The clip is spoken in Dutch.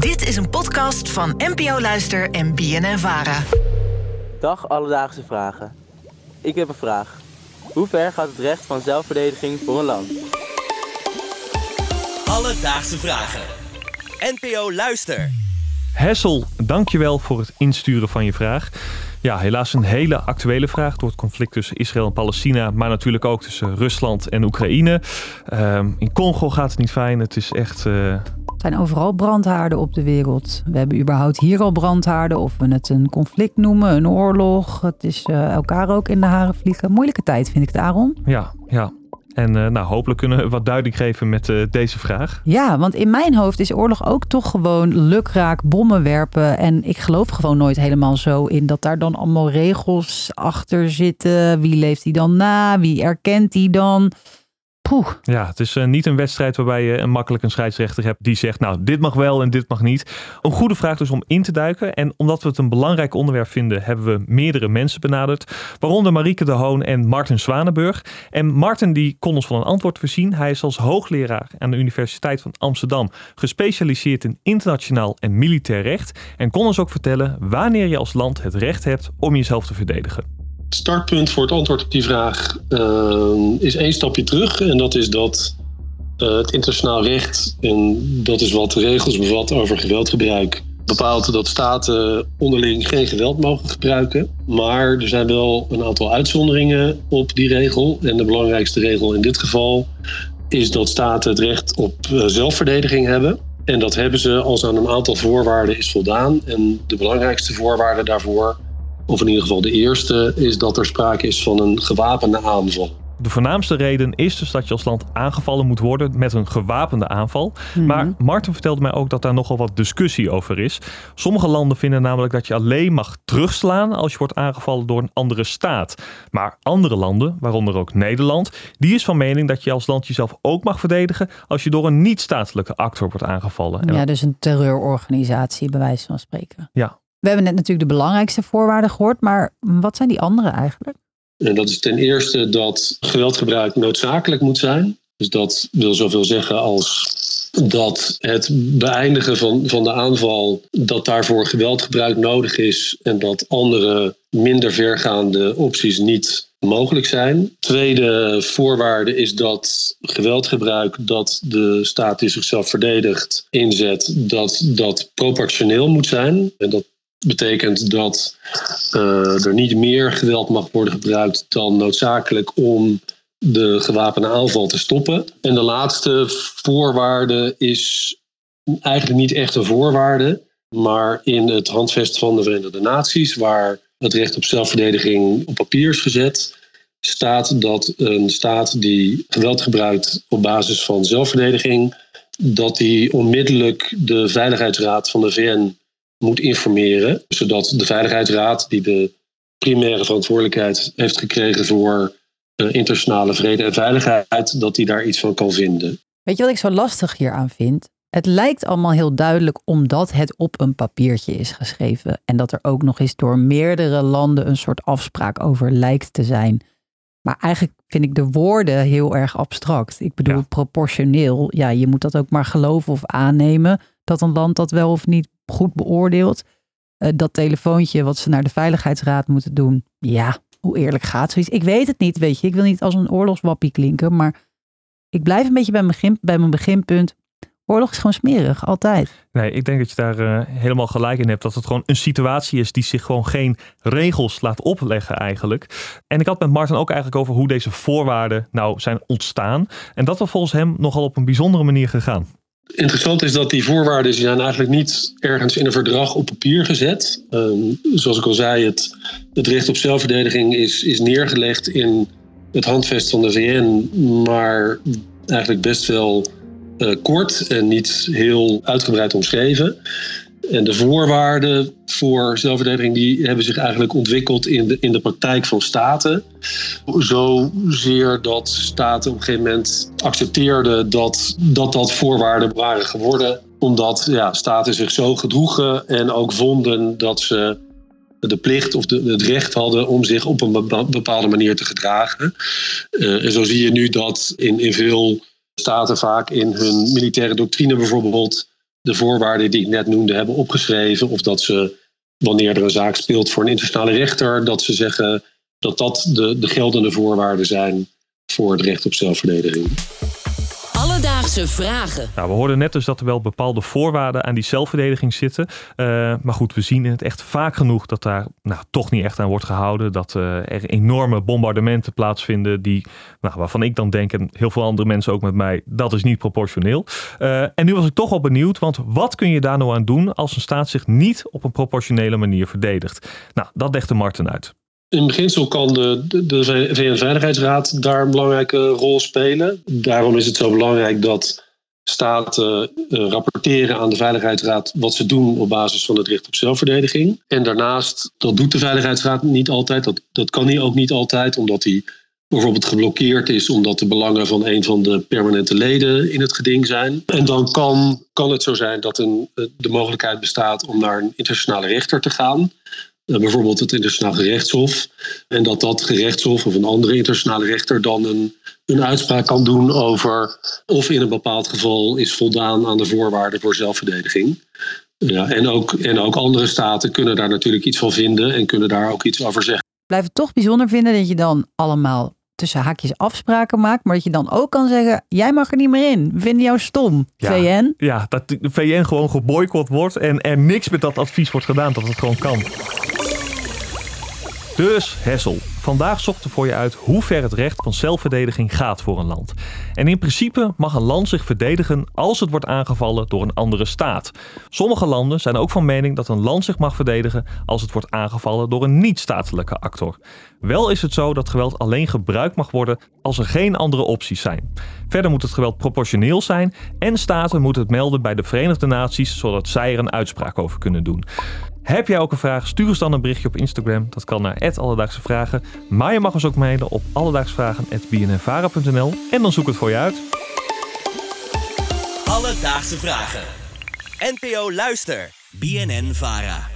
Dit is een podcast van NPO Luister en BNN Vara. Dag Alledaagse Vragen. Ik heb een vraag. Hoe ver gaat het recht van zelfverdediging voor een land? Alledaagse Vragen. NPO Luister. Hessel, dankjewel voor het insturen van je vraag. Ja, helaas een hele actuele vraag door het conflict tussen Israël en Palestina, maar natuurlijk ook tussen Rusland en Oekraïne. Ehm, in Congo gaat het niet fijn. Het is echt. Uh... Zijn overal brandhaarden op de wereld. We hebben überhaupt hier al brandhaarden, of we het een conflict noemen, een oorlog. Het is uh, elkaar ook in de haren vliegen. Moeilijke tijd, vind ik het, Aaron. Ja, ja. En uh, nou, hopelijk kunnen we wat duiding geven met uh, deze vraag. Ja, want in mijn hoofd is oorlog ook toch gewoon lukraak bommen werpen. En ik geloof gewoon nooit helemaal zo in dat daar dan allemaal regels achter zitten. Wie leeft die dan na? Wie erkent die dan? Ja, het is uh, niet een wedstrijd waarbij je een makkelijk een scheidsrechter hebt die zegt, nou, dit mag wel en dit mag niet. Een goede vraag dus om in te duiken. En omdat we het een belangrijk onderwerp vinden, hebben we meerdere mensen benaderd. Waaronder Marieke de Hoon en Martin Zwanenburg. En Martin die kon ons van een antwoord voorzien. Hij is als hoogleraar aan de Universiteit van Amsterdam gespecialiseerd in internationaal en militair recht. En kon ons ook vertellen wanneer je als land het recht hebt om jezelf te verdedigen startpunt voor het antwoord op die vraag uh, is één stapje terug. En dat is dat uh, het internationaal recht, en dat is wat de regels bevat over geweldgebruik, bepaalt dat staten onderling geen geweld mogen gebruiken. Maar er zijn wel een aantal uitzonderingen op die regel. En de belangrijkste regel in dit geval is dat staten het recht op uh, zelfverdediging hebben. En dat hebben ze als aan een aantal voorwaarden is voldaan. En de belangrijkste voorwaarde daarvoor of in ieder geval de eerste, is dat er sprake is van een gewapende aanval. De voornaamste reden is dus dat je als land aangevallen moet worden met een gewapende aanval. Mhm. Maar Martin vertelde mij ook dat daar nogal wat discussie over is. Sommige landen vinden namelijk dat je alleen mag terugslaan als je wordt aangevallen door een andere staat. Maar andere landen, waaronder ook Nederland, die is van mening dat je als land jezelf ook mag verdedigen als je door een niet-statelijke actor wordt aangevallen. Ja, dus een terreurorganisatie, bij wijze van spreken. Ja, we hebben net natuurlijk de belangrijkste voorwaarden gehoord, maar wat zijn die andere eigenlijk? En dat is ten eerste dat geweldgebruik noodzakelijk moet zijn. Dus dat wil zoveel zeggen als dat het beëindigen van, van de aanval, dat daarvoor geweldgebruik nodig is en dat andere minder vergaande opties niet mogelijk zijn. Tweede voorwaarde is dat geweldgebruik dat de staat die zichzelf verdedigt inzet, dat dat proportioneel moet zijn. En dat betekent dat uh, er niet meer geweld mag worden gebruikt dan noodzakelijk om de gewapende aanval te stoppen. En de laatste voorwaarde is eigenlijk niet echt een voorwaarde, maar in het handvest van de Verenigde Naties, waar het recht op zelfverdediging op papier is gezet, staat dat een staat die geweld gebruikt op basis van zelfverdediging, dat die onmiddellijk de Veiligheidsraad van de VN moet informeren. Zodat de Veiligheidsraad, die de primaire verantwoordelijkheid heeft gekregen voor uh, internationale vrede en veiligheid, dat die daar iets van kan vinden. Weet je wat ik zo lastig hier aan vind? Het lijkt allemaal heel duidelijk omdat het op een papiertje is geschreven. En dat er ook nog eens door meerdere landen een soort afspraak over lijkt te zijn. Maar eigenlijk vind ik de woorden heel erg abstract. Ik bedoel, proportioneel. Ja, je moet dat ook maar geloven of aannemen dat een land dat wel of niet goed beoordeeld. Uh, dat telefoontje wat ze naar de Veiligheidsraad moeten doen. Ja, hoe eerlijk gaat zoiets? Ik weet het niet, weet je. Ik wil niet als een oorlogswappie klinken, maar ik blijf een beetje bij mijn, begin, bij mijn beginpunt. Oorlog is gewoon smerig, altijd. Nee, ik denk dat je daar uh, helemaal gelijk in hebt. Dat het gewoon een situatie is die zich gewoon geen regels laat opleggen eigenlijk. En ik had met Martin ook eigenlijk over hoe deze voorwaarden nou zijn ontstaan. En dat was volgens hem nogal op een bijzondere manier gegaan. Interessant is dat die voorwaarden zijn eigenlijk niet ergens in een verdrag op papier gezet. Um, zoals ik al zei, het, het recht op zelfverdediging is, is neergelegd in het handvest van de VN, maar eigenlijk best wel uh, kort en niet heel uitgebreid omschreven. En de voorwaarden voor zelfverdediging die hebben zich eigenlijk ontwikkeld in de, in de praktijk van staten. Zozeer dat staten op een gegeven moment accepteerden dat dat, dat voorwaarden waren geworden. Omdat ja, staten zich zo gedroegen en ook vonden dat ze de plicht of de, het recht hadden om zich op een bepaalde manier te gedragen. Uh, en zo zie je nu dat in, in veel staten vaak in hun militaire doctrine bijvoorbeeld de voorwaarden die ik net noemde hebben opgeschreven. Of dat ze, wanneer er een zaak speelt voor een internationale rechter, dat ze zeggen dat dat de, de geldende voorwaarden zijn voor het recht op zelfverdediging. Alledaagse vragen. Nou, we hoorden net dus dat er wel bepaalde voorwaarden aan die zelfverdediging zitten. Uh, maar goed, we zien het echt vaak genoeg dat daar nou, toch niet echt aan wordt gehouden. Dat uh, er enorme bombardementen plaatsvinden die, nou, waarvan ik dan denk, en heel veel andere mensen ook met mij, dat is niet proportioneel. Uh, en nu was ik toch wel benieuwd, want wat kun je daar nou aan doen als een staat zich niet op een proportionele manier verdedigt? Nou, dat legde Marten uit. In beginsel kan de, de VN-veiligheidsraad daar een belangrijke rol spelen. Daarom is het zo belangrijk dat staten uh, rapporteren aan de Veiligheidsraad wat ze doen op basis van het recht op zelfverdediging. En daarnaast, dat doet de Veiligheidsraad niet altijd, dat, dat kan hij ook niet altijd, omdat hij bijvoorbeeld geblokkeerd is omdat de belangen van een van de permanente leden in het geding zijn. En dan kan, kan het zo zijn dat een, de mogelijkheid bestaat om naar een internationale rechter te gaan. Eh, bijvoorbeeld het internationaal gerechtshof. En dat dat gerechtshof of een andere internationale rechter dan een, een uitspraak kan doen over of in een bepaald geval is voldaan aan de voorwaarden voor zelfverdediging. Ja, en, ook, en ook andere staten kunnen daar natuurlijk iets van vinden en kunnen daar ook iets over zeggen. Blijf het toch bijzonder vinden dat je dan allemaal tussen haakjes afspraken maakt, maar dat je dan ook kan zeggen: jij mag er niet meer in. We vinden jou stom. Ja, VN. Ja, dat de VN gewoon geboycott wordt en er niks met dat advies wordt gedaan, dat het gewoon kan. Dus Hessel, vandaag zocht er voor je uit hoe ver het recht van zelfverdediging gaat voor een land. En in principe mag een land zich verdedigen als het wordt aangevallen door een andere staat. Sommige landen zijn ook van mening dat een land zich mag verdedigen als het wordt aangevallen door een niet-statelijke actor. Wel is het zo dat geweld alleen gebruikt mag worden als er geen andere opties zijn. Verder moet het geweld proportioneel zijn en staten moeten het melden bij de Verenigde Naties zodat zij er een uitspraak over kunnen doen. Heb jij ook een vraag? Stuur ons dan een berichtje op Instagram. Dat kan naar Alledaagse Vragen. Maar je mag ons ook mailen op alledaagsvragen.bnnvara.nl en dan zoek het voor je uit. Alledaagse Vragen. NPO Luister. BNN Vara.